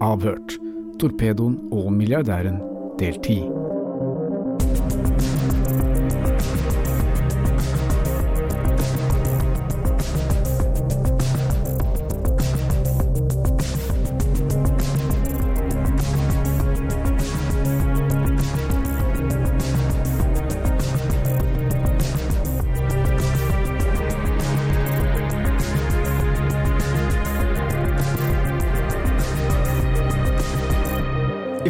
Avhørt. Torpedoen og milliardæren del 10.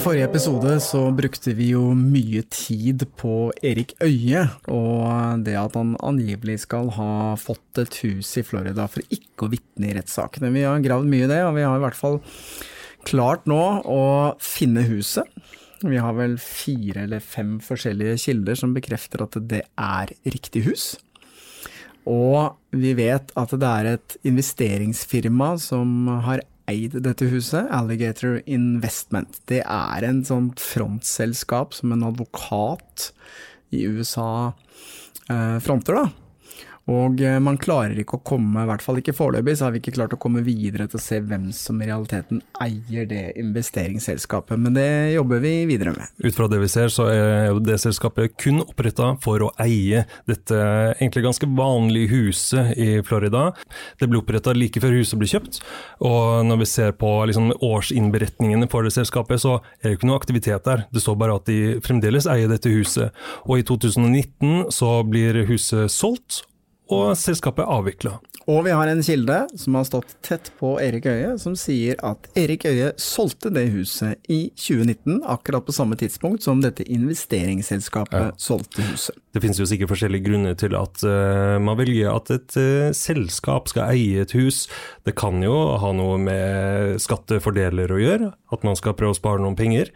I forrige episode så brukte vi jo mye tid på Erik Øie, og det at han angivelig skal ha fått et hus i Florida for ikke å vitne i rettssakene. Vi har gravd mye i det, og vi har i hvert fall klart nå å finne huset. Vi har vel fire eller fem forskjellige kilder som bekrefter at det er riktig hus. Og vi vet at det er et investeringsfirma som har eid dette huset, Alligator Investment. Det er en sånn frontselskap som en advokat i USA eh, fronter, da. Og eh, man klarer ikke å komme, i hvert fall ikke foreløpig, så har vi ikke klart å komme videre til å se hvem som i realiteten eier det investeringsselskapet, men det jobber vi videre med. Ut fra det vi ser, så er det selskapet kun oppretta for å eie dette egentlig ganske vanlige huset i Florida. Det ble oppretta like før huset ble kjøpt, og når vi ser på liksom årsinnberetningene for det selskapet, så er det ikke noe aktivitet der. Det står bare at de fremdeles eier dette huset. Og i 2019 så blir huset solgt, og selskapet avvikla. Og vi har en kilde som har stått tett på Erik Øie, som sier at Erik Øie solgte det huset i 2019, akkurat på samme tidspunkt som dette investeringsselskapet ja. solgte huset. Det finnes jo sikkert forskjellige grunner til at uh, man velger at et uh, selskap skal eie et hus. Det kan jo ha noe med skattefordeler å gjøre, at man skal prøve å spare noen penger.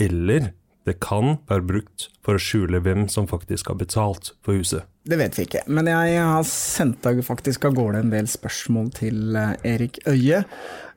Eller det kan være brukt for å skjule hvem som faktisk har betalt for huset. Det vet vi ikke, men jeg har sendt deg faktisk av gårde en del spørsmål til eh, Erik Øie.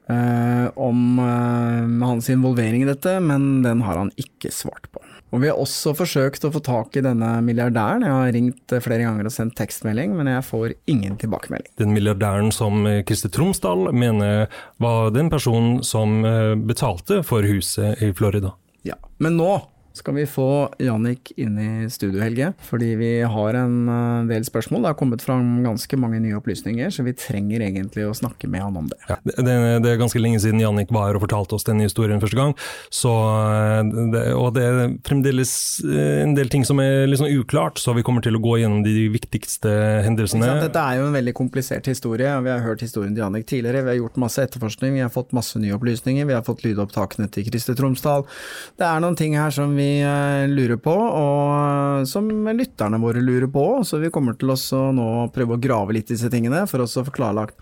Uh, om uh, hans involvering i dette, men den har han ikke svart på. Og Vi har også forsøkt å få tak i denne milliardæren. Jeg har ringt flere ganger og sendt tekstmelding, men jeg får ingen tilbakemelding. Den milliardæren som Christer Tromsdal mener var den personen som betalte for huset i Florida. Ja, Men nå skal vi få Jannik inn i studio, Helge. Fordi vi har en eh, del spørsmål. Det har kommet fram ganske mange nye opplysninger, så vi trenger egentlig å snakke med han om det. Ja, det, det, er ganske lenge siden Jannik var og fortalte oss denne historien første gang. Så, eh, det, og det er fremdeles eh, en del ting som er litt sånn uklart, så vi kommer til å gå gjennom de viktigste hendelsene. Dette er jo en veldig komplisert historie. Vi har hørt historien til Jannik tidligere. Vi har gjort masse etterforskning, vi har fått masse nye opplysninger. Vi har fått lydopptakene til Krister Tromsdal. Det er noen ting her som vi Eh, lurer på, og som lytterne våre lurer på. Så vi kommer til å nå prøve å grave litt i disse tingene, for å få klarlagt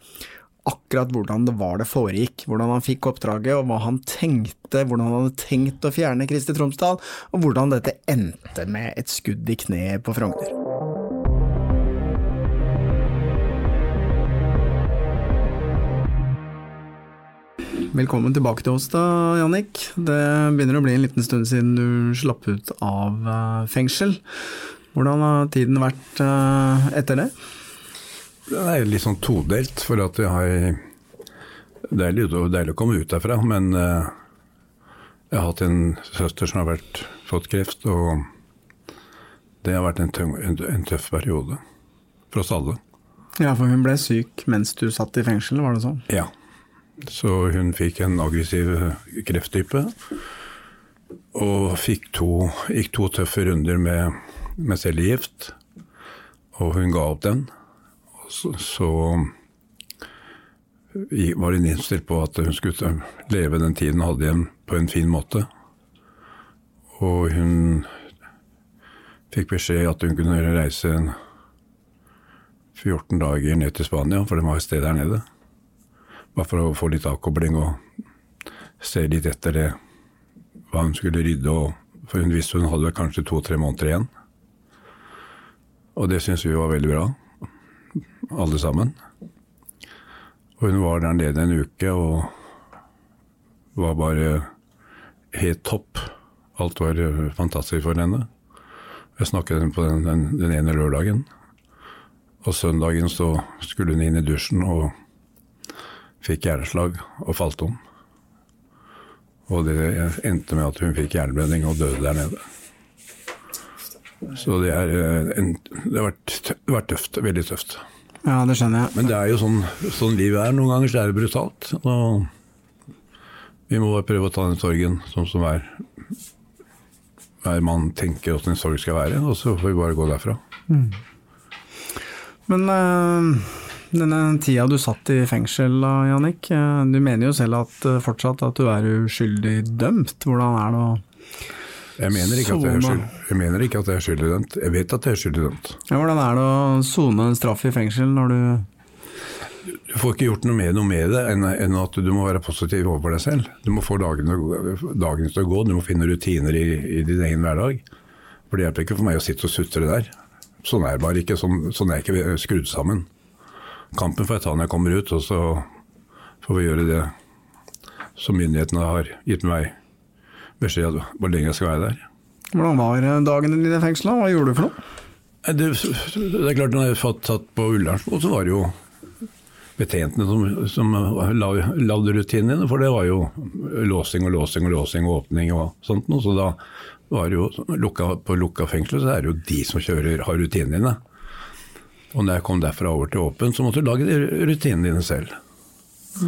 akkurat hvordan det var det foregikk. Hvordan han fikk oppdraget, og hva han tenkte, hvordan han hadde tenkt å fjerne Kristi Tromsdal, og hvordan dette endte med et skudd i kneet på Frogner. Velkommen tilbake til oss da, Jannik. Det begynner å bli en liten stund siden du slapp ut av eh, fengsel. Hvordan har tiden vært eh, etter det? Det er litt sånn todelt, for at jeg har Det er litt deilig å komme ut derfra, men eh, jeg har hatt en søster som har vært, fått kreft, og det har vært en, tøng, en tøff periode for oss alle. Ja, for hun ble syk mens du satt i fengsel, var det sånn? Ja. Så hun fikk en aggressiv krefttype. Og to, gikk to tøffe runder med, med cellegift. Og hun ga opp den. Så, så var hun innstilt på at hun skulle leve den tiden hun hadde igjen, på en fin måte. Og hun fikk beskjed at hun kunne reise 14 dager ned til Spania, for det var et sted der nede. Bare for å få litt avkobling og se litt etter det hva hun skulle rydde. Og, for hun visste hun hadde kanskje to-tre måneder igjen. Og det syntes vi var veldig bra, alle sammen. Og hun var der nede en uke og var bare helt topp. Alt var fantastisk for henne. Jeg snakket henne på den, den, den ene lørdagen. Og søndagen så skulle hun inn i dusjen og fikk hjerneslag og falt om. Og det endte med at hun fikk hjerneblødning og døde der nede. Så det, er, eh, en, det har vært, vært tøft. Veldig tøft. Ja, det skjønner jeg. Men det er jo sånn, sånn livet er. Noen ganger så er det brutalt. Og vi må bare prøve å ta den sorgen sånn som hver, hver mann tenker åssen en sorg skal være, og så får vi bare gå derfra. Men eh, denne tida du satt i fengsel da, Jannik, eh, du mener jo selv at eh, fortsatt at du er uskyldig dømt. Hvordan er det å Jeg mener ikke at jeg er, skyld, jeg mener ikke at jeg er skyldig dømt. Jeg vet at jeg er skyldig dømt. ja, Hvordan er det å sone en straff i fengsel når du Du får ikke gjort noe med, noe med det enn, at du må være positiv overfor deg selv. Du må få dagene, dagene til å gå, du må finne rutiner i, i din egen hverdag. For det hjelper ikke for meg å sitte og sutre der. Sånn er bare ikke. Sånn, sånn er jeg ikke skrudd sammen. Kampen får jeg ta når jeg kommer ut, og så får vi gjøre det som myndighetene har gitt meg beskjed om hvor lenge jeg skal være der. Hvordan var dagen dagene dine i fengsel? da? Hva gjorde du for noe? Det, det er klart, når jeg fikk tatt på Ullernskog, så var det jo betjentene som, som la- lagde rutinene. For det var jo låsing og låsing og låsing og åpning og sånt noe. Så da var det jo lukka, på lukka fengsel, så er det jo de som kjører, har rutinene. Og når jeg kom derfra over til åpen, så måtte du lage rutinene dine selv.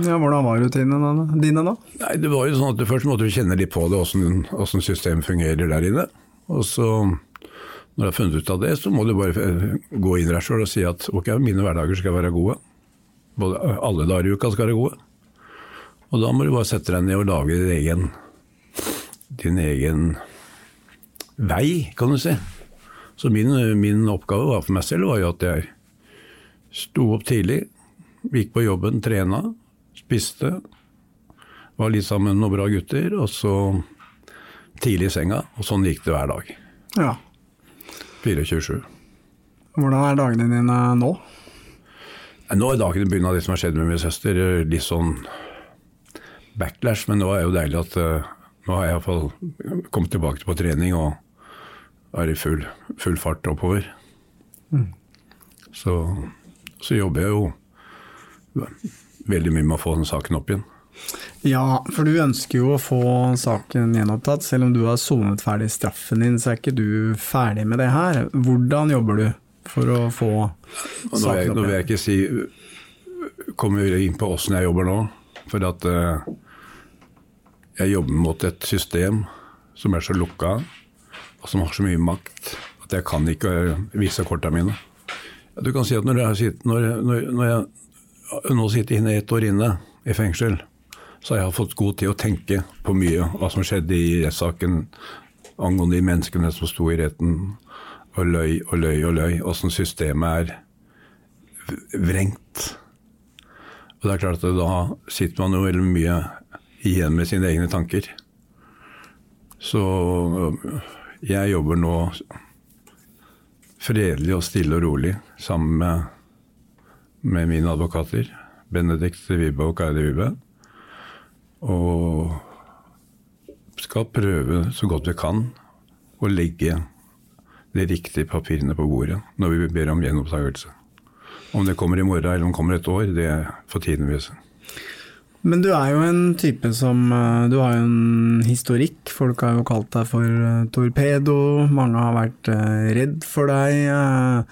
Ja, Hvordan var rutinene dine da? Nei, det var jo sånn at du Først måtte du kjenne litt på det, åssen systemet fungerer der inne. Og så, når du har funnet ut av det, så må du bare eh, gå inn der sjøl og si at ok, mine hverdager skal være gode. Både, alle dager i uka skal være gode. Og da må du bare sette deg ned og lage din egen, din egen vei, kan du si. Så min, min oppgave var for meg selv var jo at jeg sto opp tidlig, gikk på jobben, trena, spiste, var litt sammen med noen bra gutter, og så tidlig i senga. Og sånn gikk det hver dag. Ja. 24-7. Hvordan er dagene dine nå? Nå er dagen begynt av det som har skjedd med min søster, litt sånn backlash, men nå er det jo deilig at eh, nå har jeg iallfall kommet tilbake på trening og er i full, full fart oppover. Så, så jobber jeg jo veldig mye med å få den saken opp igjen. Ja, for du ønsker jo å få saken gjenopptatt. Selv om du har sonet ferdig straffen din, så er ikke du ferdig med det her. Hvordan jobber du for å få saken opp igjen? nå vil jeg ikke si Kommer vi inn på åssen jeg jobber nå. For at eh, jeg jobber mot et system som er så lukka, og som har så mye makt, at jeg kan ikke vise korta mine. Du kan si at når jeg, sitter, når, når, når jeg nå sitter inne ett år inne i fengsel, så har jeg fått god tid å tenke på mye. Hva som skjedde i rettssaken angående de menneskene som sto i retten og løy og løy og løy. Åssen systemet er vrengt. Og det er klart at da sitter man jo veldig mye igjen med sine egne tanker. Så øh, jeg jobber nå fredelig og stille og rolig sammen med, med mine advokater. Benedikt Vibe og Kaide Vibe. Og skal prøve så godt vi kan å legge de riktige papirene på bordet når vi ber om gjenopptakelse. Om det kommer i morgen eller om det kommer et år, det får tiden vise. Men du er jo en type som eh, Du har jo en historikk. Folk har jo kalt deg for eh, torpedo. Mange har vært eh, redd for deg.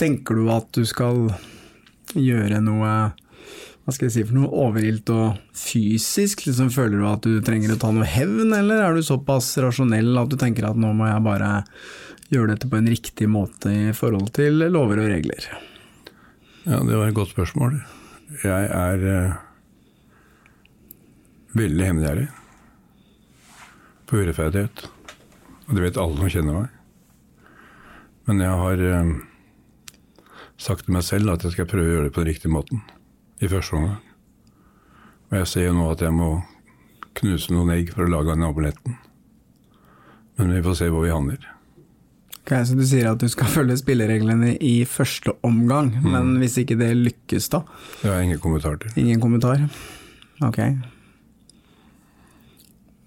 Tenker du at du skal gjøre noe hva skal jeg si for noe overilt og fysisk? Liksom, føler du at du trenger å ta noe hevn, eller er du såpass rasjonell at du tenker at nå må jeg bare gjøre dette på en riktig måte i forhold til lover og regler? Ja, det var et godt spørsmål. Jeg er eh, veldig hemmelig på urettferdighet. Og det vet alle som kjenner meg. Men jeg har eh, sagt til meg selv at jeg skal prøve å gjøre det på den riktige måten i første omgang. Og jeg ser jo nå at jeg må knuse noen egg for å lage den omeletten. Men vi får se hvor vi havner. Ok, Så du sier at du skal følge spillereglene i første omgang, men hvis ikke det lykkes da? Det har jeg ingen kommentar til. Ingen kommentar? Ok.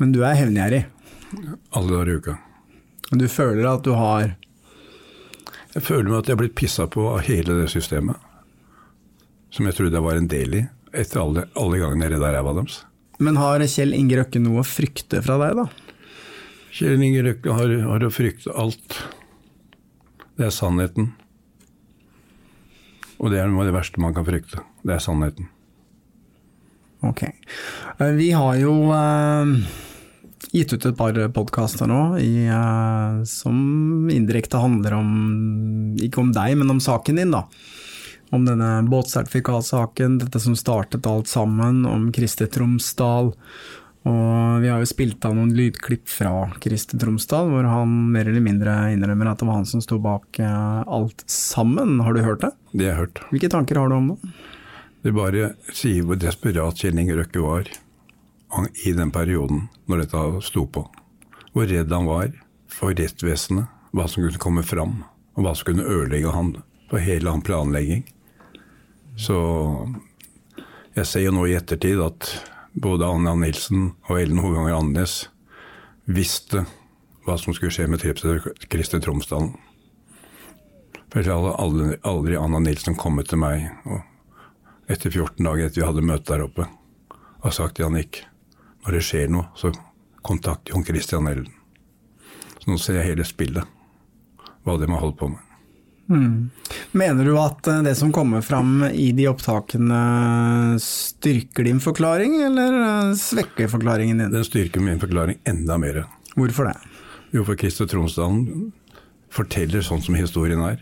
Men du er hevngjerrig. Alle dager i uka. Du føler at du har Jeg føler meg at jeg har blitt pissa på av hele det systemet. Som jeg trodde jeg var en del i, etter alle, alle gangene jeg redda ræva deres. Men har Kjell Inge Røkke noe å frykte fra deg, da? Kjell Inge Røkke har, har å frykte alt. Det er sannheten. Og det er noe av det verste man kan frykte. Det er sannheten. Ok. Eh, Vi har jo eh, gitt ut et par podkaster nå i, eh, som indirekte handler om, ikke om deg, men om saken din, da. Om denne båtsertifikatsaken, dette som startet alt sammen, om Kristi Tromsdal. Og vi har jo spilt av noen lydklipp fra Christer Tromsdal, hvor han mer eller mindre innrømmer at det var han som sto bak eh, alt sammen. Har du hørt det? Det har jeg hørt. Hvilke tanker har du om det? Det bare sier hvor desperat Kjell Inge Røkke var i den perioden når dette sto på. Hvor redd han var for rettsvesenet, hva som kunne komme fram, og hva som kunne ødelegge han for hele han planlegging. Så jeg ser jo nå i ettertid at både Anna Nilsen og Ellen Hovanger Andenes visste hva som skulle skje med Christer Tromsdalen. For jeg hadde aldri, aldri Anna Nilsen kommet til meg etter 14 dager etter vi hadde møte der oppe, og sagt til Jannik når det skjer noe, så kontakt Jon Christian Ellen. Så nå ser jeg hele spillet, hva de har holdt på med. Mener du at eh, det som kommer fram i de opptakene styrker din forklaring, eller eh, svekker forklaringen din? Den styrker min forklaring enda mer. Hvorfor det? Jo, for Christer Tronsdalen forteller sånn som historien er.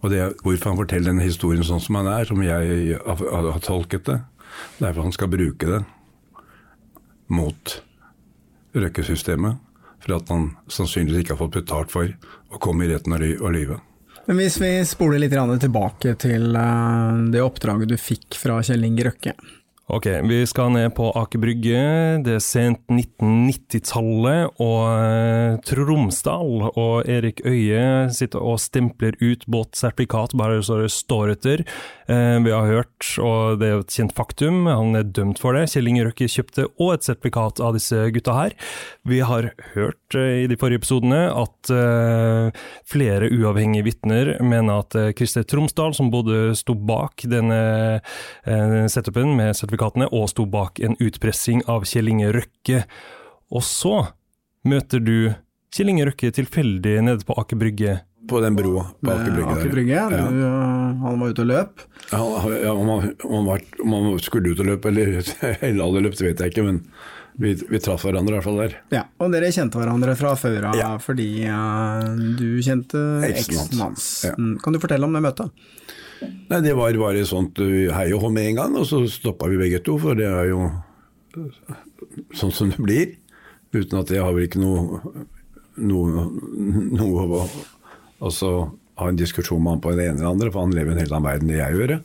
Og det er hvorfor han forteller den historien sånn som han er, som jeg har, tolket det, det er for han skal bruke det mot røkkesystemet. For at han sannsynligvis ikke har fått betalt for å komme i retten og ly- og lyve. Men hvis vi spoler litt tilbake til eh, det oppdraget du fikk fra Kjell Inge Røkke. Ok, vi skal ned på Aker Brygge. Det er sent 1990-tallet, og eh, Tromsdal og Erik Øie sitter og stempler ut båtsertifikat, bare så det står etter. Eh, vi har hørt, og det er et kjent faktum, han er dømt for det. Kjell Inge Røkke kjøpte òg et sertifikat av disse gutta her. Vi har hørt eh, i de forrige episodene at flere uavhengige vitner mener at Christer Tromsdal, som både sto bak denne setupen med sertifikatene, og sto bak en utpressing av Kjell Inge Røkke. Og så møter du Kjell Inge Røkke tilfeldig nede på Aker Brygge. På den broa på Aker Brygge. Aker Brygge. Ja. Du, eh, han var ute og løp. Ja, ja, om, han, om, han han skulle ut og løpe, eller eller hadde løpt, vet jeg ikke, men vi, vi traff hverandre i hvert fall der. Ja, og dere kjente hverandre fra før av Ja. fordi uh, du kjente Eksen hans. Ja. Mm, Kan du fortelle om det møtet? Nei, det var bare sånt uh, hei og hå med en gang, og så stoppa vi begge to, for det er jo uh, sånn som det blir. Uten at jeg har vel ikke noe, noe, noe å altså, ha en diskusjon med han på det ene eller andre, for han lever en helt annen verden enn jeg gjør.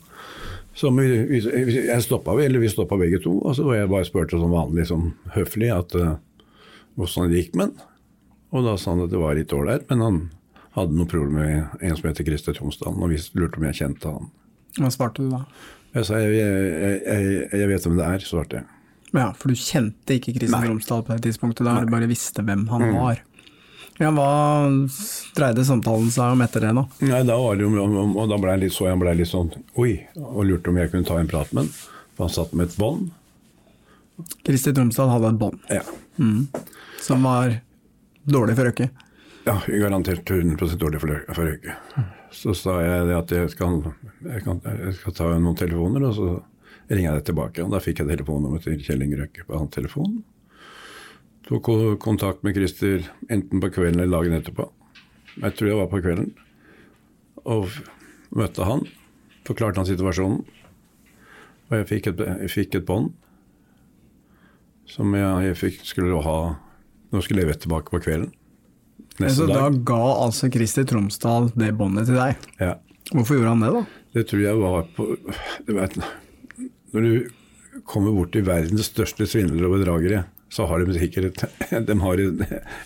Så vi, vi, jeg stoppa, eller vi stoppa begge to, og så var jeg bare spurte som vanlig, sånn høflig, at uh, hvordan det gikk med han. Og da sa han at det var litt ålreit, men han hadde noe problem med en som heter Christer Tromsdalen, og vi lurte om jeg kjente han. Hva svarte du da? Jeg sa jeg, jeg, jeg, jeg vet hvem det er, svarte jeg. Ja, For du kjente ikke Kristin Nei. Romsdal på det tidspunktet, da du bare visste hvem han Mm. var. Ja, Hva dreide samtalen seg om etter det, da? Nei, da var det jo, og da ble jeg litt, så jeg ble litt sånn oi, og lurte om jeg kunne ta en prat med han. For han satt med et bånd. Kristin Tromsdal hadde et bånd Ja. som var dårlig for Røkke. Ja, garantert 100 dårlig for, Rø- for Røyke. Så sa jeg at jeg skal, jeg, kan, jeg skal ta noen telefoner, og så ringer jeg deg tilbake. Og da fikk jeg telefonnummeret til Kjell Inge Røkke på hans telefon. Tok kontakt med Christer enten på kvelden eller dagen etterpå. Jeg tror jeg var på kvelden. Og møtte han. Forklarte han situasjonen. Og jeg fikk et, jeg fikk et bånd som jeg, jeg fikk, skulle ha Nå skulle jeg levert tilbake på kvelden. Neste Så da ga altså Christer Tromsdal det båndet til deg. Ja. Hvorfor gjorde han det, da? Det tror jeg var på du vet, Når du kommer bort til verdens største svindlere og bedragere, så har de sikkert et, de har et,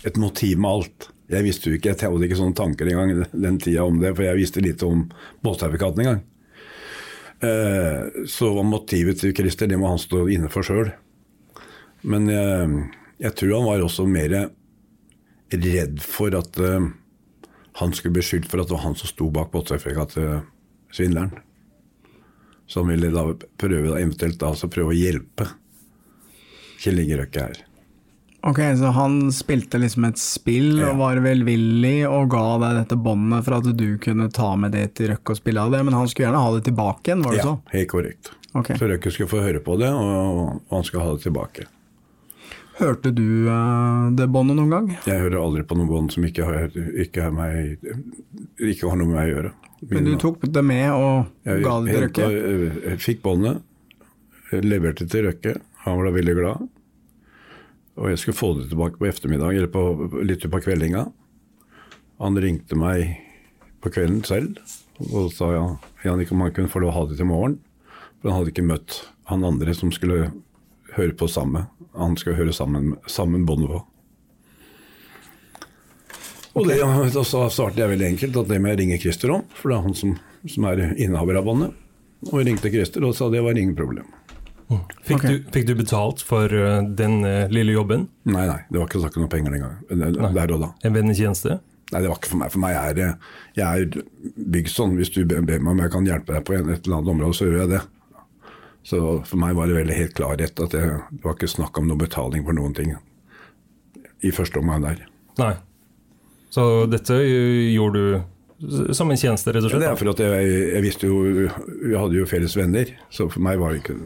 et motiv med alt. Jeg visste jo ikke, jeg hadde ikke sånne tanker engang den tida om det, for jeg visste lite om båtsertifikaten engang. Eh, Så var motivet til Christer, det må han stå inne for sjøl. Men eh, jeg tror han var også mer redd for at uh, han skulle bli skyldt for at det var han som sto bak båtsertifikatsvindleren. Så han ville da prøve da, eventuelt da, altså prøve å hjelpe Kjell Inge Røkke her. Ok, så han spilte liksom et spill Ja. og var velvillig og ga deg dette båndet for at du kunne ta med det til Røkke og spille av det, men han skulle gjerne ha det tilbake igjen, var det Ja, sånn? helt korrekt. Okay. Så Røkke skulle få høre på det, og han skulle ha det tilbake. Hørte du eh, det båndet noen gang? Jeg hører aldri på noen bånd som ikke har, ikke, meg, ikke har noe med meg å gjøre. Men du tok det med og Jeg, ga det til Røkke? jeg fikk båndet, leverte til Røkke, han var da veldig glad. Og jeg skulle få det tilbake på ettermiddag, eller på, litt utpå kveldinga. Han ringte meg på kvelden selv og sa ja, Jan, om han kunne få lov å ha det til morgen. For han hadde ikke møtt han andre som skulle høre på samme. Han skal høre sammen, sammen på. Og det, da sa- svarte jeg veldig enkelt at det må jeg ringe Christer om, for det er han som, som er innehaver av båndet. Og jeg ringte Christer og sa det var ingen problem. Fikk, okay. du, fikk du betalt for eh, den eh, lille jobben? Nei, nei, det var ikke snakk om noe penger den gangen. Der og da. En vennetjeneste? Nei, det var ikke for meg. For meg er det Jeg er bygd sånn. Hvis du ber meg om jeg kan hjelpe deg på et eller annet område, så gjør jeg det. Så for meg var det veldig helt klarhet at det, det var ikke snakk om noe betaling for noen ting i første omgang der. Nei. Så dette eh, gjorde du som en tjeneste, rett og Ja, det er for at jeg, jeg visste jo Vi hadde jo felles venner, så for meg var det ikke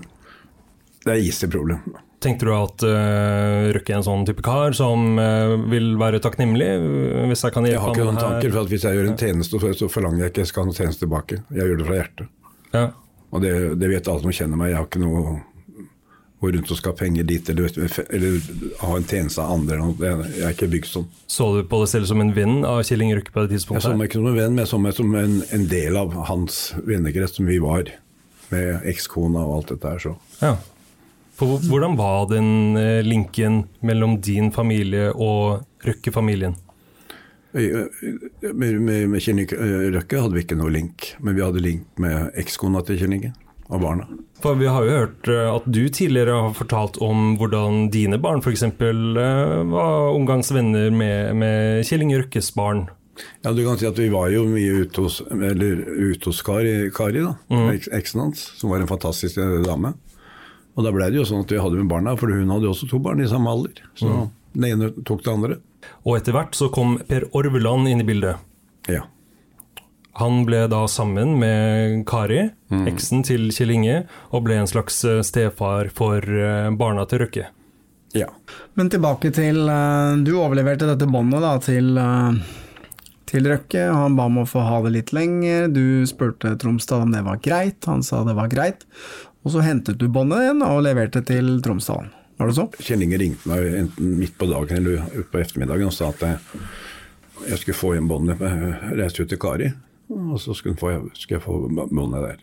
Det er easy problem. Tenkte du at uh, Røkke er en sånn type kar som uh, vil være takknemlig eh, hvis jeg kan hjelpe ham? Jeg har ikke noen tanker, for at hvis jeg gjør en tjeneste, så- så forlanger jeg ikke jeg skal ha noen tjeneste tilbake. Jeg gjør det fra hjertet. Ja. Og det, det vet alle som kjenner meg. Jeg har ikke noe gå rundt og skal ha penger dit, eller, eller ha en tjeneste av andre. Jeg er ikke bygd sånn. Så du på deg selv som en venn av Kjell Inge Røkke på det tidspunktet? Jeg så meg ikke som en venn, men jeg så meg som en, en del av hans vennekrets som vi var. Med ekskona og alt dette her. Så. Ja. For hvordan var den eh, linken mellom din familie og Røkke-familien? Med, med, med Kjell Røkke hadde vi ikke noe link, men vi hadde link med ekskona til Kjell Inge og barna. For vi har jo hørt at du tidligere har fortalt om hvordan dine barn f.eks. var omgangsvenner med, med Kjell Inge Røkkes barn. Ja, du kan si at Vi var jo mye ute hos, eller ute hos Kari, Kari da, eks- eksen hans, som var en fantastisk dame. Og Da ble det jo sånn at vi hadde med barna, for hun hadde jo også to barn i samme alder. Så den ene tok det andre. Og etter hvert så kom Per Orveland inn i bildet. Ja. Han ble da sammen med Kari, eksen til Kjell Inge, og ble en slags eh, stefar for eh, barna til Røkke. ja. Men tilbake til eh, Du overleverte dette båndet da til, til Røkke. Han ba om å få ha det litt lenger. Du spurte Tromsdal om det var greit. Han sa det var greit. Og så hentet du båndet igjen og leverte til Tromsdalen. Var det så? Kjell Inge ringte meg enten midt på dagen eller utpå ettermiddagen og sa at jeg, jeg skulle få hjem båndet, eh, reise ut til Kari. Og så skulle, få, skulle jeg få båndet der.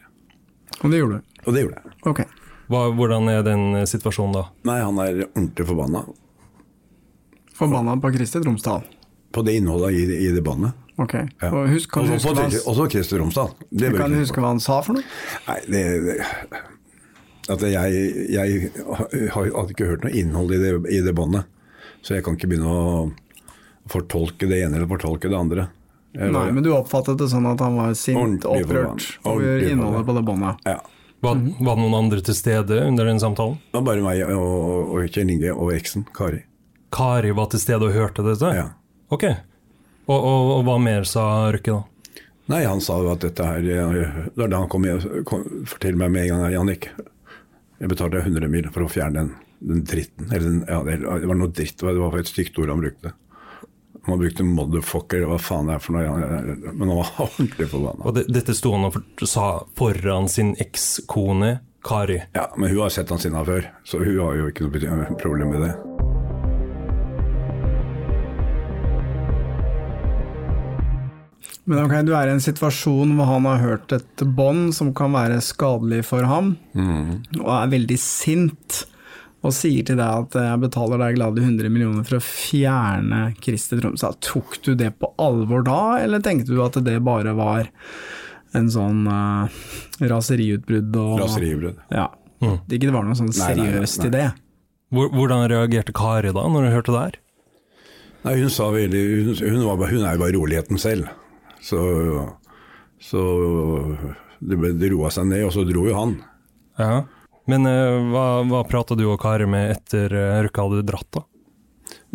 Og det gjorde du? Og det gjorde jeg. Ok. Hva, hvordan er den eh, situasjonen da? Nei, han er ordentlig forbanna Forbanna på Christer Tromsdal. på det innholdet i, i det båndet. Ok. Ja. Og husk, kan du huske, på hva han, også Christer Romsdal. Det kan du huske hva han sa for noe? Nei, det, det at jeg, jeg hadde ikke hørt noe innhold i det, i det båndet. Så jeg kan ikke begynne å fortolke det ene eller fortolke det andre. Jeg Nei, men du oppfattet det sånn at han var sint og opprørt over innholdet på det båndet? ja. Var, var det noen andre til stede under den samtalen? Det var bare meg og, og Kjell Inge og eksen, Kari. Kari var til stede og hørte dette? Ja. Ok. Og, og, og hva mer sa Røkke da? Nei, han sa jo at dette her Det var da han kom, kom fortalte meg med en gang Jannik, jeg betalte 100 mil for å fjerne den, den dritten. Eller den, ja, det det var noe dritt, det var et stygt ord han brukte. Han brukte 'motherfucker', hva faen det er for noe. Men han var ordentlig forbanna. Og det, dette sto han og for, sa foran sin ekskone Kari. Ja, men hun har sett han sinna før, så hun har jo ikke noe problem med det. Men ok, du er i en situasjon hvor han har hørt et bånd som kan være skadelig for ham, og er veldig sint, og sier til deg at jeg betaler deg glade 100 millioner for å fjerne Christer Tromsø'. Tok du det på alvor da, eller tenkte du at det bare var en sånn uh, raseriutbrudd og Raseriutbrudd. Ja. Ikke det var noe sånn Nei, nei, nei, seriøst nei. i det? Hvordan reagerte Kari da, når hun hørte det her? Nei, hun sa veldig Hun, hun, var, hun er jo bare roligheten selv. Så, så det, det roa seg ned, og så dro jo han. Ja. Men eh, hva, hva prata du og Kari med etter uh, Røkke hadde dratt, da?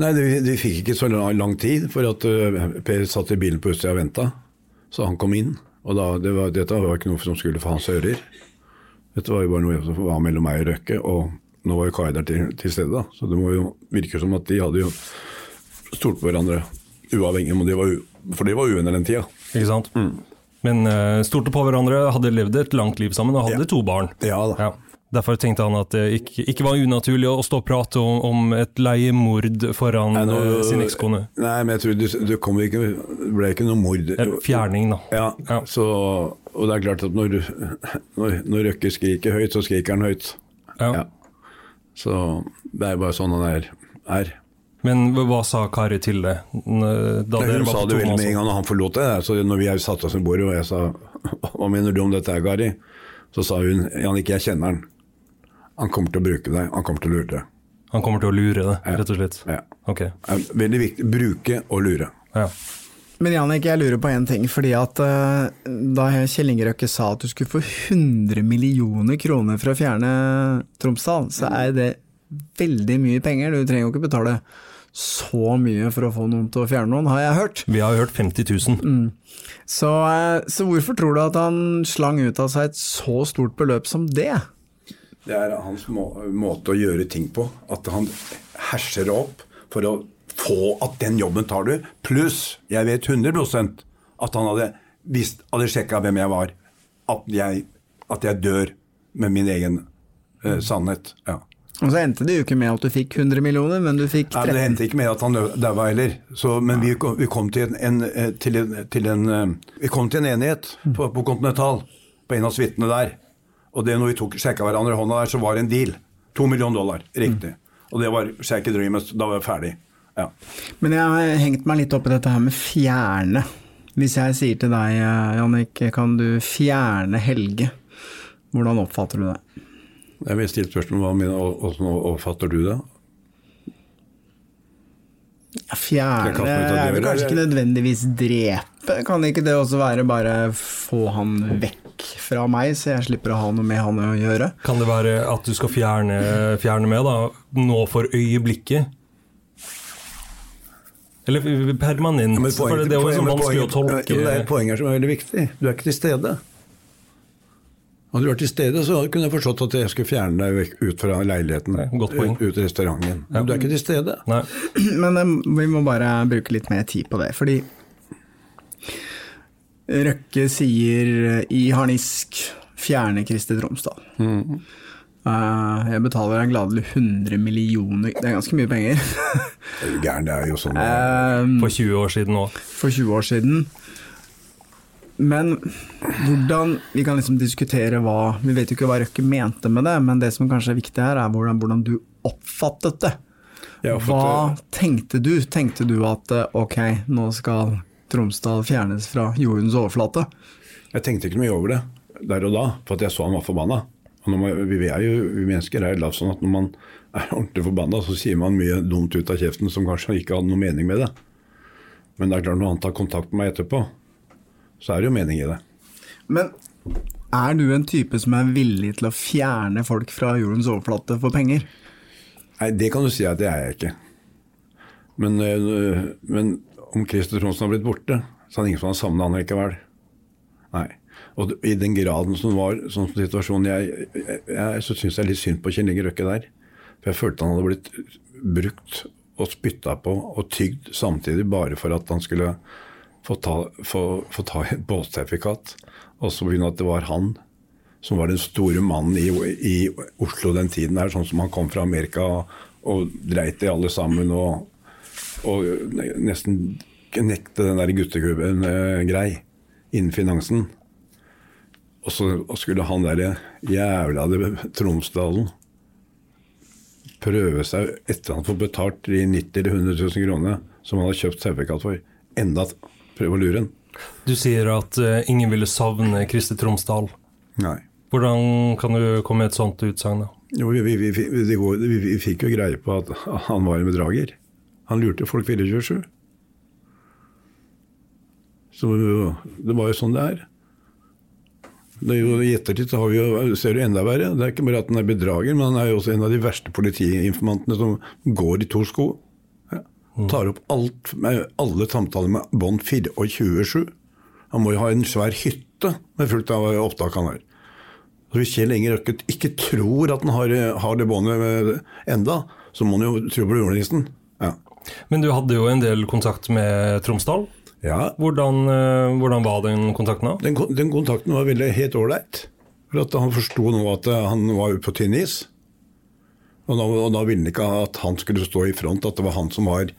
Nei, de, de fikk ikke så lang, lang tid, for at uh, Per satt i bilen på utsida og venta. Så han kom inn. Og da, det var, dette var ikke noe som skulle få hans ører. Dette var jo bare noe som var mellom meg og Røkke, og nå var jo Kari der til, til stede. da. Så det må jo virke som at de hadde jo stolt på hverandre, uavhengig om de var For de var uvenner den tida. Ikke sant? Men uh, stolte på hverandre, hadde levd et langt liv sammen og hadde Ja. to barn. Ja da. Ja. Derfor tenkte han at det ikke, ikke var unaturlig å stå og prate om, om et leiemord foran Nei, nå- eh, sin ekskone. Nei, men jeg tror det, det ikke, det ble ikke noe mord. Fjerning, da. Ja, Ja. Så, og det er klart at når, når, når Røkke skriker høyt, så skriker han høyt. Ja. Ja. Så det er bare sånn han er. er. Men hva sa Kari til det? Da Nei, dere Hun var sa det vel med en gang han forlot det. Så når vi satte oss ved bordet og jeg sa hva mener du om dette her, Kari? Så sa hun Jannik, jeg kjenner han. Han kommer til å bruke deg, han kommer til å lure deg. Han kommer til å lure det, rett og slett? Ja. Okay. Det er veldig viktig. Bruke og lure. Ja. Men Jannik, jeg lurer på en ting. fordi at eh, Da Kjell Inge Røkke sa at du skulle få 100 millioner kroner for å fjerne Tromsdal, så er det veldig mye penger. Du trenger jo ikke betale så mye for å få noen til å fjerne noen, har jeg hørt. Vi har hørt 50 000. Så, eh, så hvorfor tror du at han slang ut av seg et så stort beløp som det? Det er hans må måte å gjøre ting på. At han herser opp for å få at den jobben tar du. Pluss, jeg vet 100% at han hadde visst, hadde sjekka hvem jeg var. At jeg, at jeg dør med min egen uh, sannhet. Ja. Og så endte det jo ikke med at du fikk 100 millioner, men du fikk 13. Nei, det endte ikke med at han daua heller. Så, men vi, kom- vi kom til en, en, eh, til en, til en eh, Vi kom til en enighet på, på Continental, på en av suitene der. Og det når vi tok, sjekka hverandre i hånda der, så var det en deal. To millioner dollar, riktig. Og det var Shake a Dream, da var jeg ferdig. Ja. Men jeg har hengt meg litt opp i dette her med fjerne. Hvis jeg sier til deg, eh, Jannik, kan du fjerne Helge? Hvordan oppfatter du det? Jeg vil stille spørsmål og, hvordan oppfatter du det? Ja, Fjerne er vel kanskje ikke nødvendigvis drepe? Kan ikke det også være bare få han vekk fra meg, så jeg slipper å ha noe med han å gjøre? Kan det være at du skal fjerne, fjerne med, da, nå for øyeblikket? Eller permanent? Men for det er jo men vanskelig å tolke. Ja, det er et poeng her som er veldig viktig. Du er ikke til stede. Hadde du vært til stede, så kunne jeg forstått at jeg skulle fjerne deg vekk ut fra leiligheten. Godt poeng. Ut til restauranten. Men du er ikke til stede. Nei. Men eh, vi må bare bruke litt mer tid på det, fordi Røkke sier eh, i harnisk 'fjerne Kristi Tromsdal'. Eh, jeg betaler deg gladelig 100 millioner Det er ganske mye penger. Det er jo gæren, det er jo sånn. Eh, For 20 år siden òg. for 20 år siden. Men hvordan Vi kan liksom diskutere hva Vi vet jo ikke hva Røkke mente med det, men det som kanskje er viktig her, er hvordan, hvordan du oppfattet det. Oppfattet... Hva tenkte du? Tenkte du at eh, ok, nå skal Tromsdal fjernes fra jordens overflate? Jeg tenkte ikke mye over det der og da, for at jeg så han var forbanna. Man, vi, er jo, vi mennesker er lagd sånn at når man er ordentlig forbanna, så sier man mye dumt ut av kjeften som kanskje ikke hadde noe mening med det. Men det er klart når han tar kontakt med meg etterpå, så er det jo mening i det. Men er du en type som er villig til å fjerne folk fra jordens overflate for penger? Nei, det kan du si at det er jeg ikke. Men, øh, men om Christer Tronsen har blitt borte, så er det ingen som har savna han likevel. Nei. Og i den graden som var sånn som situasjonen jeg, jeg, jeg Så syns jeg litt synd på Kjell Inge Røkke der. For jeg følte han hadde blitt brukt og spytta på og tygd samtidig bare for at han skulle få ta, ta et båtsertifikat. Og så begynne at det var han som var den store mannen i, i Oslo den tiden her, sånn som han kom fra Amerika og, og dreit i alle sammen og, og nesten knekte den der gutteklubben eh, grei innen finansen. Og så og skulle han der jævla Tromsdalen prøve seg etter han får betalt de 90 000-100 000 kronene som han har kjøpt sertifikat for, enda prøve å lure han. Du sier at eh, ingen ville savne Kristi Tromsdal. Nei. Hvordan kan du komme med et sånt utsagn? Jo, vi, vi, vi, vi, fikk jo greie på at han var en bedrager. Han lurte folk 24-7. Så det var jo sånn det er. Det er jo, I ettertid så har vi jo, ser du enda verre. Det er ikke bare at han er bedrager, men han er jo også en av de verste politiinformantene som går i to sko. Ja. Tar opp alt med alle samtaler med bånd 24-7. Han må jo ha en svær hytte med fullt av opptak han har. Så Hvis Kjell Inge Røkke ikke tror at han har, har det båndet enda, så må han jo tro på julenissen. Ja. Men du hadde jo en del kontakt med Tromsdal. ja. Hvordan, eh, hvordan var den kontakten da? Den, den kontakten var veldig helt ålreit. For at han forsto nå at eh, han var på tynn is. Og da, og da ville han ikke at han skulle stå i front, at det var han som var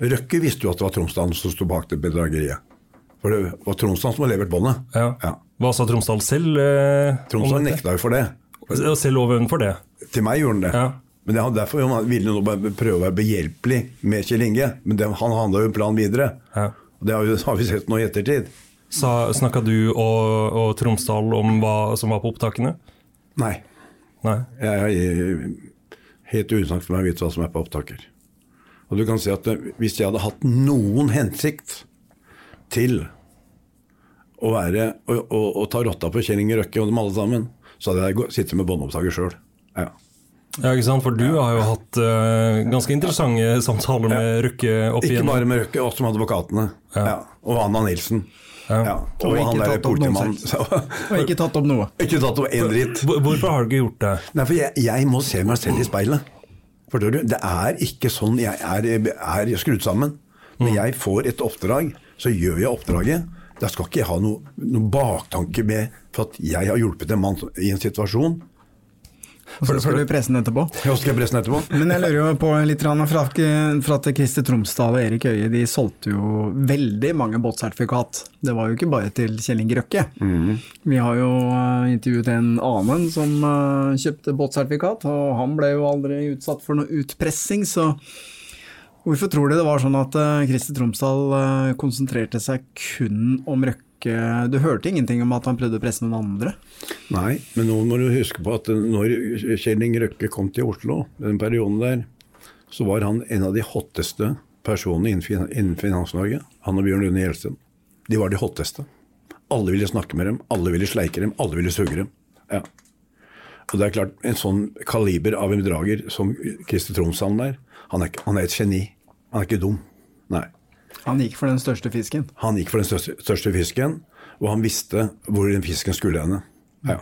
Røkke visste jo at det var Tromsdalen som sto bak det bedrageriet. For det var Tromsdalen som har levert båndet. Ja. Ja. Hva sa Tromsdal selv? eh, Tromsdal nekta jo for det. Selv ovenfor det? Til meg gjorde han det. Ja. Men det, derfor ville han prøve å være behjelpelig med Kjell Inge. Men det, han handla jo en plan videre. Ja. Og det har, vi- har vi sett nå i ettertid. Snakka du og, og Tromsdal om hva som var på opptakene? Nei. Nei. Jeg jeg, helt usagt for meg å vite hva som er på opptaker. Og du kan si at eh, hvis jeg hadde hatt noen hensikt til å være å, å, å ta rotta på Kjell Inge Røkke og dem alle sammen, så hadde jeg sittet med båndopptaker sjøl. Ja. Ja, ikke sant? For du har jo hatt uh, ganske interessante samtaler med Røkke opp igjen. Ikke bare med Røkke, også med advokatene. Ja. Og Anna Nilsen. Ja. Ja. Og Og han der politimannen. Og ikke tatt opp noe. ikke tatt opp en dritt. Hvorfor har du ikke gjort det? Nei, for jeg, jeg må se meg selv i speilet. Forstår du? Det er ikke sånn jeg er, er skrudd sammen. Når jeg får et oppdrag, så gjør jeg oppdraget. Da skal ikke jeg ha noen noe baktanke med for at jeg har hjulpet en mann i en situasjon. Og så skal du presse den etterpå. Ja, skal jeg presse den etterpå. Men jeg lurer jo på litt fra, fra at Christer Tromsdal og Erik Øie de solgte jo veldig mange båtsertifikat. Det var jo ikke bare til Kjell Inge Røkke. Vi har jo eh, intervjuet en annen som eh, kjøpte båtsertifikat, og han ble jo aldri utsatt for noe utpressing, så hvorfor tror du det var sånn at eh, Christer Tromsdal konsentrerte seg kun om Røkke? Du hørte ingenting om at han prøvde å presse noen andre? Nei, men nå må du huske på at når Kjell Inge Røkke kom til Oslo, den perioden der, så var han en av de hotteste personene innen fin- Finans-Norge. Han og Bjørn Lune Gjelsten. De var de hotteste. Alle ville snakke med dem, alle ville sleike dem, alle ville suge dem. Ja. Og det er klart, en sånn kaliber av en bedrager som Christer Tromsdalen der, han er, ikke- han er et geni. Han er ikke dum. Nei. Han gikk for den største fisken. Han gikk for den største, største fisken, og han visste hvor den fisken skulle hende. Ja.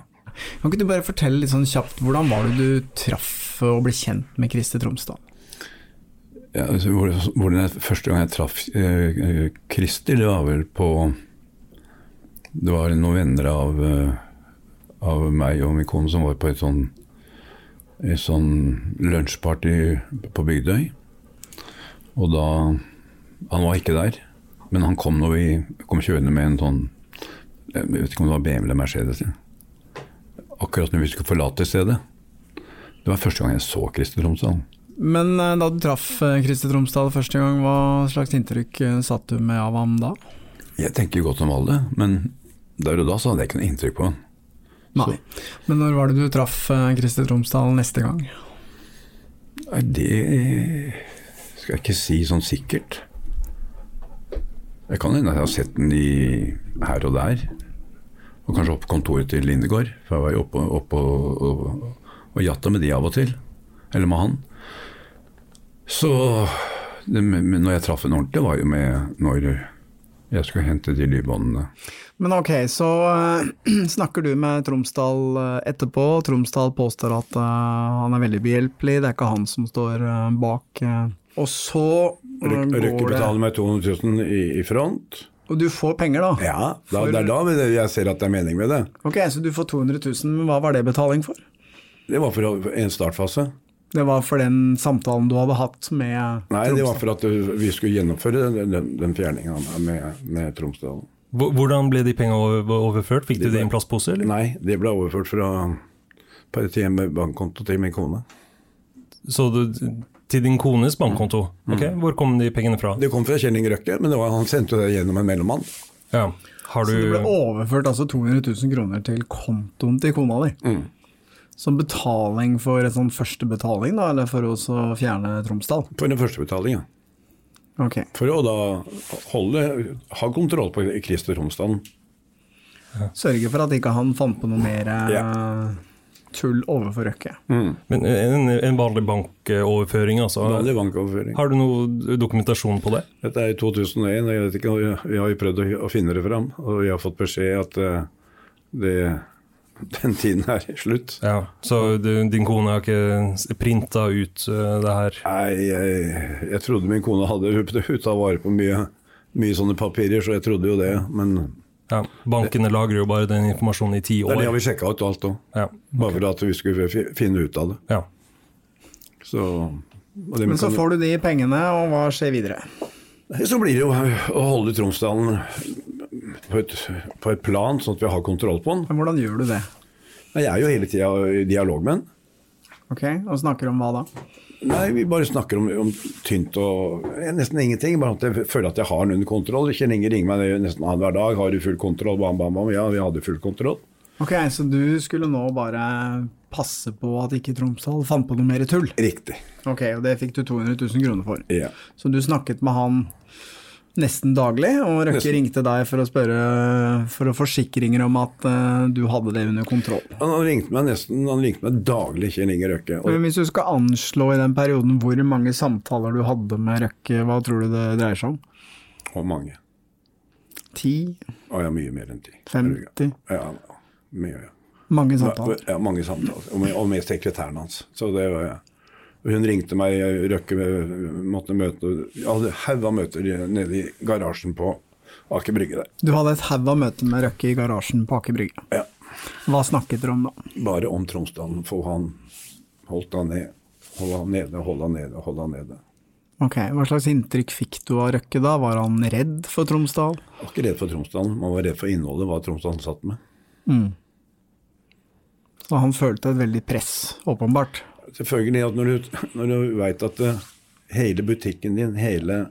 Kan ikke du bare fortelle litt sånn kjapt, hvordan var det du traff og ble kjent med Kristi Tromsdal? Ja, altså, hvor- hvordan jeg, første gang jeg traff eh, eh, det var vel på Det var noen venner av, eh, av meg og min kone som var på et sånn et sånn lunsjparty på Bygdøy. Og da Han var ikke der, men han kom når vi kom kjørende med en sånn Jeg vet ikke om det var BMW eller Mercedes. Akkurat når vi skulle forlate stedet. Det var første gang jeg så Christer Tromsdal. Men eh, da du traff eh, Christer Tromsdal første gang, hva slags inntrykk eh, satt du med av ham da? Jeg tenker godt om alle, men der og da så hadde jeg ikke noe inntrykk på han. Nei. Men når var det du traff Christer Tromsdal neste gang? Det skal jeg ikke si sånn sikkert. Jeg kan hende jeg har sett den i, her og der. Og kanskje opp på kontoret til Lindegård. For jeg var jo oppe, oppe og, og, og jatta med de av og til. Eller med han. Så det, men når jeg traff en ordentlig, var jo med når jeg skulle hente de lydbåndene. Men ok, så eh, snakker du med Tromsdal eh, etterpå. Tromsdal påstår at eh, han er veldig behjelpelig, det er ikke han som står bak. Og så Røkke betaler meg 200 000 i, i front. Og du får penger, da? Ja, da, For- det er da jeg ser at det er mening med det. Ok, så du får 200 000, men hva var det betaling for? Det var for en startfase. Det var for den samtalen du hadde hatt med Nei, det var for at vi skulle gjennomføre den, den, den fjerninga med, med Tromsdalen. Hvordan ble de pengene overført? Fikk du Det det i en plastpose, eller? Nei, det ble overført fra på- til en bankkonto til min kone. Så du, til din kones bankkonto? Mm. Hvor kom de pengene fra? Det kom fra Kjell Inge Røkke, men det var, han sendte det gjennom en mellommann. Ja. Har Så det ble overført altså 200 000 kroner til kontoen til kona di? Mm. Som betaling for en sånn første betaling, da, eller for å fjerne Tromsdal? For den første betaling, ja. Okay. For å da holde, ha kontroll på Christer Tromsdalen. sørge for at ikke han fant på noe mer eh, Ja. Tull overfor Røkke. Men en, en vanlig bankoverføring, altså. Vanlig bankoverføring. Har du noe dokumentasjon på det? Dette er i 2001, og jeg vet ikke, vi har jo prøvd å, å finne det fram. Og vi har fått beskjed at eh, det, den tiden er slutt. Ja, Så du, din kone har ikke printa ut eh, det her? Nei, jeg, jeg trodde min kone hadde hun tar vare på mye, mye sånne papirer, så jeg trodde jo det. Men Ja, bankene lagrer jo bare den informasjonen i ti det er det har vi sjekka ut alt òg. Ja, Bare for at vi skulle finne ut av det. ja. Så, og det Men så kan- får du de pengene, og hva skjer videre? Så blir det jo å holde Tromsdalen på et, på et plan, sånn at vi har kontroll på den. Men hvordan gjør du det? Jeg er jo hele tida i dialog med den. Ok, Og snakker om hva da? Nei, vi bare snakker om, om tynt og nesten ingenting. Bare at jeg føler at jeg har den under kontroll. Kjell Inge ringer meg nesten annenhver dag. 'Har du full kontroll?' Bam, bam, bam. Ja, vi hadde full kontroll. Ok, Så du skulle nå bare passe på at ikke Tromsdal fant på noe mer tull? Riktig. Ok, Og det fikk du 200 000 kroner for. Ja. Så du snakket med han nesten daglig, og Røkke Nesten. ringte deg for å spørre for å forsikringer om at uh, du hadde det under kontroll. Han han ringte meg nesten han ringte meg daglig, Kjell Inge Røkke. Og Men hvis du skal anslå i den perioden hvor mange samtaler du hadde med Røkke, hva tror du det dreier seg om? Hvor mange. Ti? Å ja, mye mer enn ti. 50? Ja, mye, ja. Mange samtaler? Ja, mange samtaler. Og med, og med sekretæren hans. Så det var ja. Hun ringte meg, Røkke måtte møte Jeg hadde haug av møter nede i garasjen på Aker Brygge der. Du hadde et haug av møter med Røkke i garasjen på Aker Brygge. Ja. Hva snakket dere om da? Bare om Tromsdalen. Få han Holdt han ned. Holde han nede, holde han nede, holde han nede. Ok, Hva slags inntrykk fikk du av Røkke da? Var han redd for Tromsdal? Jeg var ikke redd for Tromsdalen, man var redd for innholdet, hva Tromsdalen satt med. Så han følte et veldig press, åpenbart. Selvfølgelig at når du, når du veit at eh, hele butikken din, hele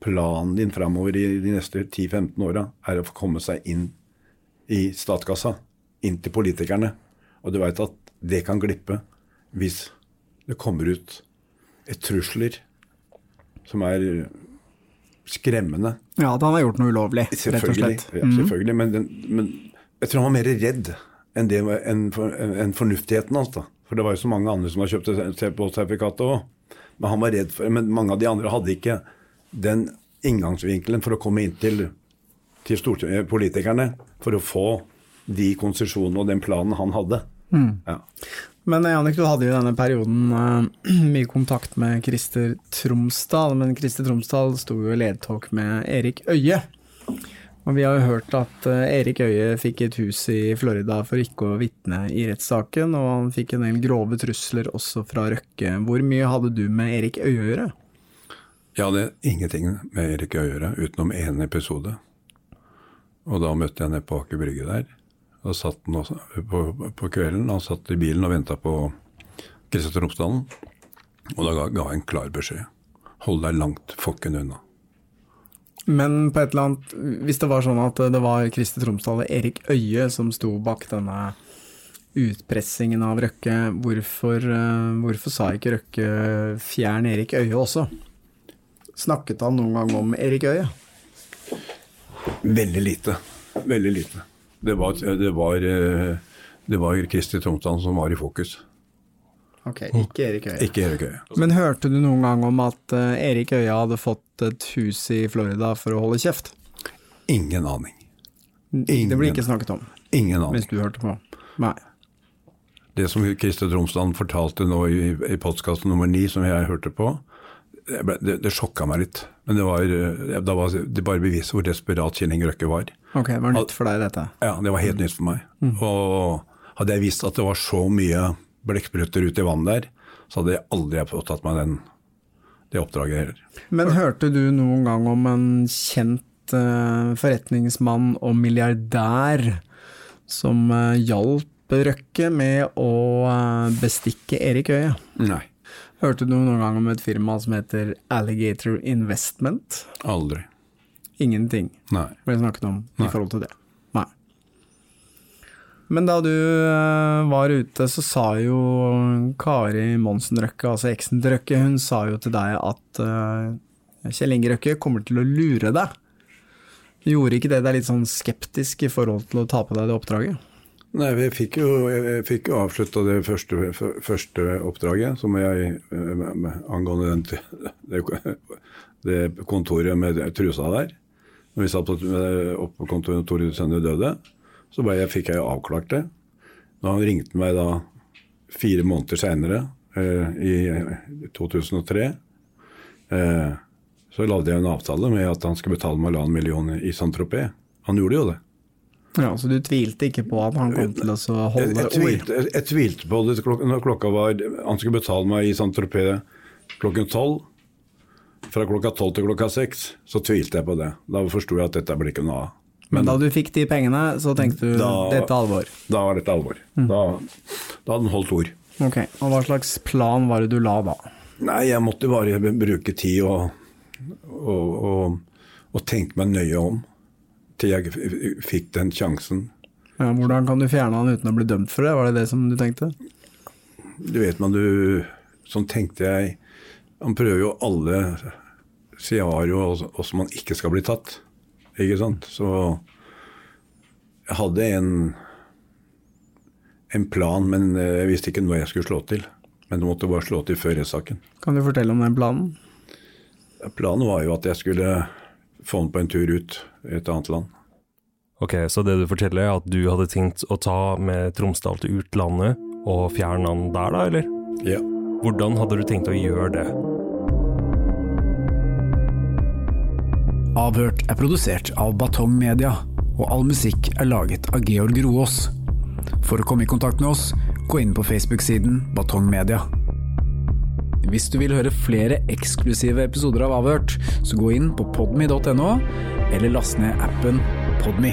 planen din framover i de neste 10-15 åra, er å få komme seg inn i statskassa, inn til politikerne, og du veit at det kan glippe hvis det kommer ut et trusler som er skremmende. Ja, han har gjort noe ulovlig, rett og slett. Ja, selvfølgelig men, den, men jeg tror han var mer redd enn, det, enn, for, enn fornuftigheten hans. da. For det var jo så mange andre som har kjøpt CPO-sertifikatet òg. Men han var redd for Men mange av de andre hadde ikke den inngangsvinkelen for å komme inn til, til politikerne for å få de konsesjonene og den planen han hadde. Mm. Ja. Men Janik, Jannik, du hadde jo i denne perioden uh, mye kontakt med Christer Tromsdal, men Christer Tromsdal sto jo i ledtog med Erik Øye. Og vi har jo hørt at eh, Erik Øye fikk et hus i Florida for ikke å vitne i rettssaken, og han fikk en del grove trusler også fra Røkke. Hvor mye hadde du med Erik Øie å gjøre? Jeg hadde ingenting med Erik å gjøre, utenom én episode. Og da møtte jeg nede på Aker Brygge der. Og satt han også, på, på kvelden, han satt i bilen og venta på Kristian Tromsdalen. Og da ga, ga jeg en klar beskjed. Hold deg langt fokken unna. Men på et eller annet, hvis det var sånn at det var Kristi Tromsdal og Erik Øye som sto bak denne utpressingen av Røkke, hvorfor, eh, hvorfor sa ikke Røkke 'fjern Erik Øye' også? Snakket han noen gang om Erik Øye? Veldig lite. Veldig lite. Det var, det var, eh, det var Christer Tromsdal som var i fokus, Ok, ikke Erik Øye. ikke Erik Øye. Men hørte du noen gang om at eh, Erik Øye hadde fått et hus i Florida for å holde kjeft? Ingen aning. Det blir ikke snakket om, Ingen aning. hvis du hørte på. Nei. Det som Christer Tromsdalen fortalte nå i, i podkast nummer ni, som jeg hørte på, det, ble- det, det sjokka meg litt. Men det var, det da var det bare beviser hvor desperat Kjell Inge Røkke var. Ok, det var nytt for deg dette. Ja, det var helt nytt for meg. Og hadde jeg visst at det var så mye blekkspruter ute i vannet der, så hadde jeg aldri påtatt meg den, det oppdraget heller. Men hørte du noen gang om en kjent uh, forretningsmann og milliardær som uh, hjalp Røkke med å uh, bestikke Erik Øye? Nei, Hørte du noen gang om et firma som heter Alligator Investment? aldri. Ingenting Nei. ble snakket om i forhold til det. Men da du eh, var ute, så sa jo Kari Monsen Røkke, altså eksen til Røkke, hun sa jo til deg at eh, Kjell Inge Røkke kommer til å lure deg. Gjorde ikke det deg litt sånn skeptisk i forhold til å ta på deg det oppdraget? Nei, jeg fikk jo, jeg avslutta det første, første, oppdraget, som jeg angående den, det, det kontoret med trusa der. Når vi satt oppe på kontoret og Tore Sønne døde, så jeg, fikk jeg jo avklart det. Da han ringte meg da fire måneder seinere, eh, i 2003, eh, så lagde jeg en avtale med at han skulle betale meg halvannen million i Saint-Tropez. Han gjorde jo det. Ja, Så du tvilte ikke på at han kom til å holde jeg, jeg, tvilte, jeg, jeg tvilte på det når klokka var Han skulle betale meg i Saint-Tropez klokken tolv. Fra klokka tolv til klokka seks, så tvilte jeg på det. Da forsto jeg at dette blir ikke noe av. Men, da du fikk de pengene, så tenkte du da, dette er alvor? Da var dette alvor. Mm. Da, da hadde den holdt ord. Ok, og Hva slags plan var det du la da? Nei, Jeg måtte bare bruke tid og, og, og, og tenke meg nøye om til jeg fikk den sjansen. Ja, hvordan kan du fjerne han uten å bli dømt for det, var det det som du tenkte? Du vet man du Sånn tenkte jeg. Han prøver jo alle scenarioer som man ikke skal bli tatt. Ikke sant? Så jeg hadde en, en plan, men jeg visste ikke når jeg skulle slå til. Men det måtte bare slå til før rettssaken. Kan du fortelle om den planen? Planen var jo at jeg skulle få den på en tur ut i et annet land. Ok, Så det du forteller er at du hadde tenkt å ta med Tromsdal til utlandet og fjerne han der, da, eller? Ja. Hvordan hadde du tenkt å gjøre det? Avhørt er produsert av Batong Media, og all musikk er laget av Georg Roås. For å komme i kontakt med oss, gå inn på Facebook-siden Batong Media. Hvis du vil høre flere eksklusive episoder av Avhørt, så gå inn på podme.no, eller last ned appen Podme.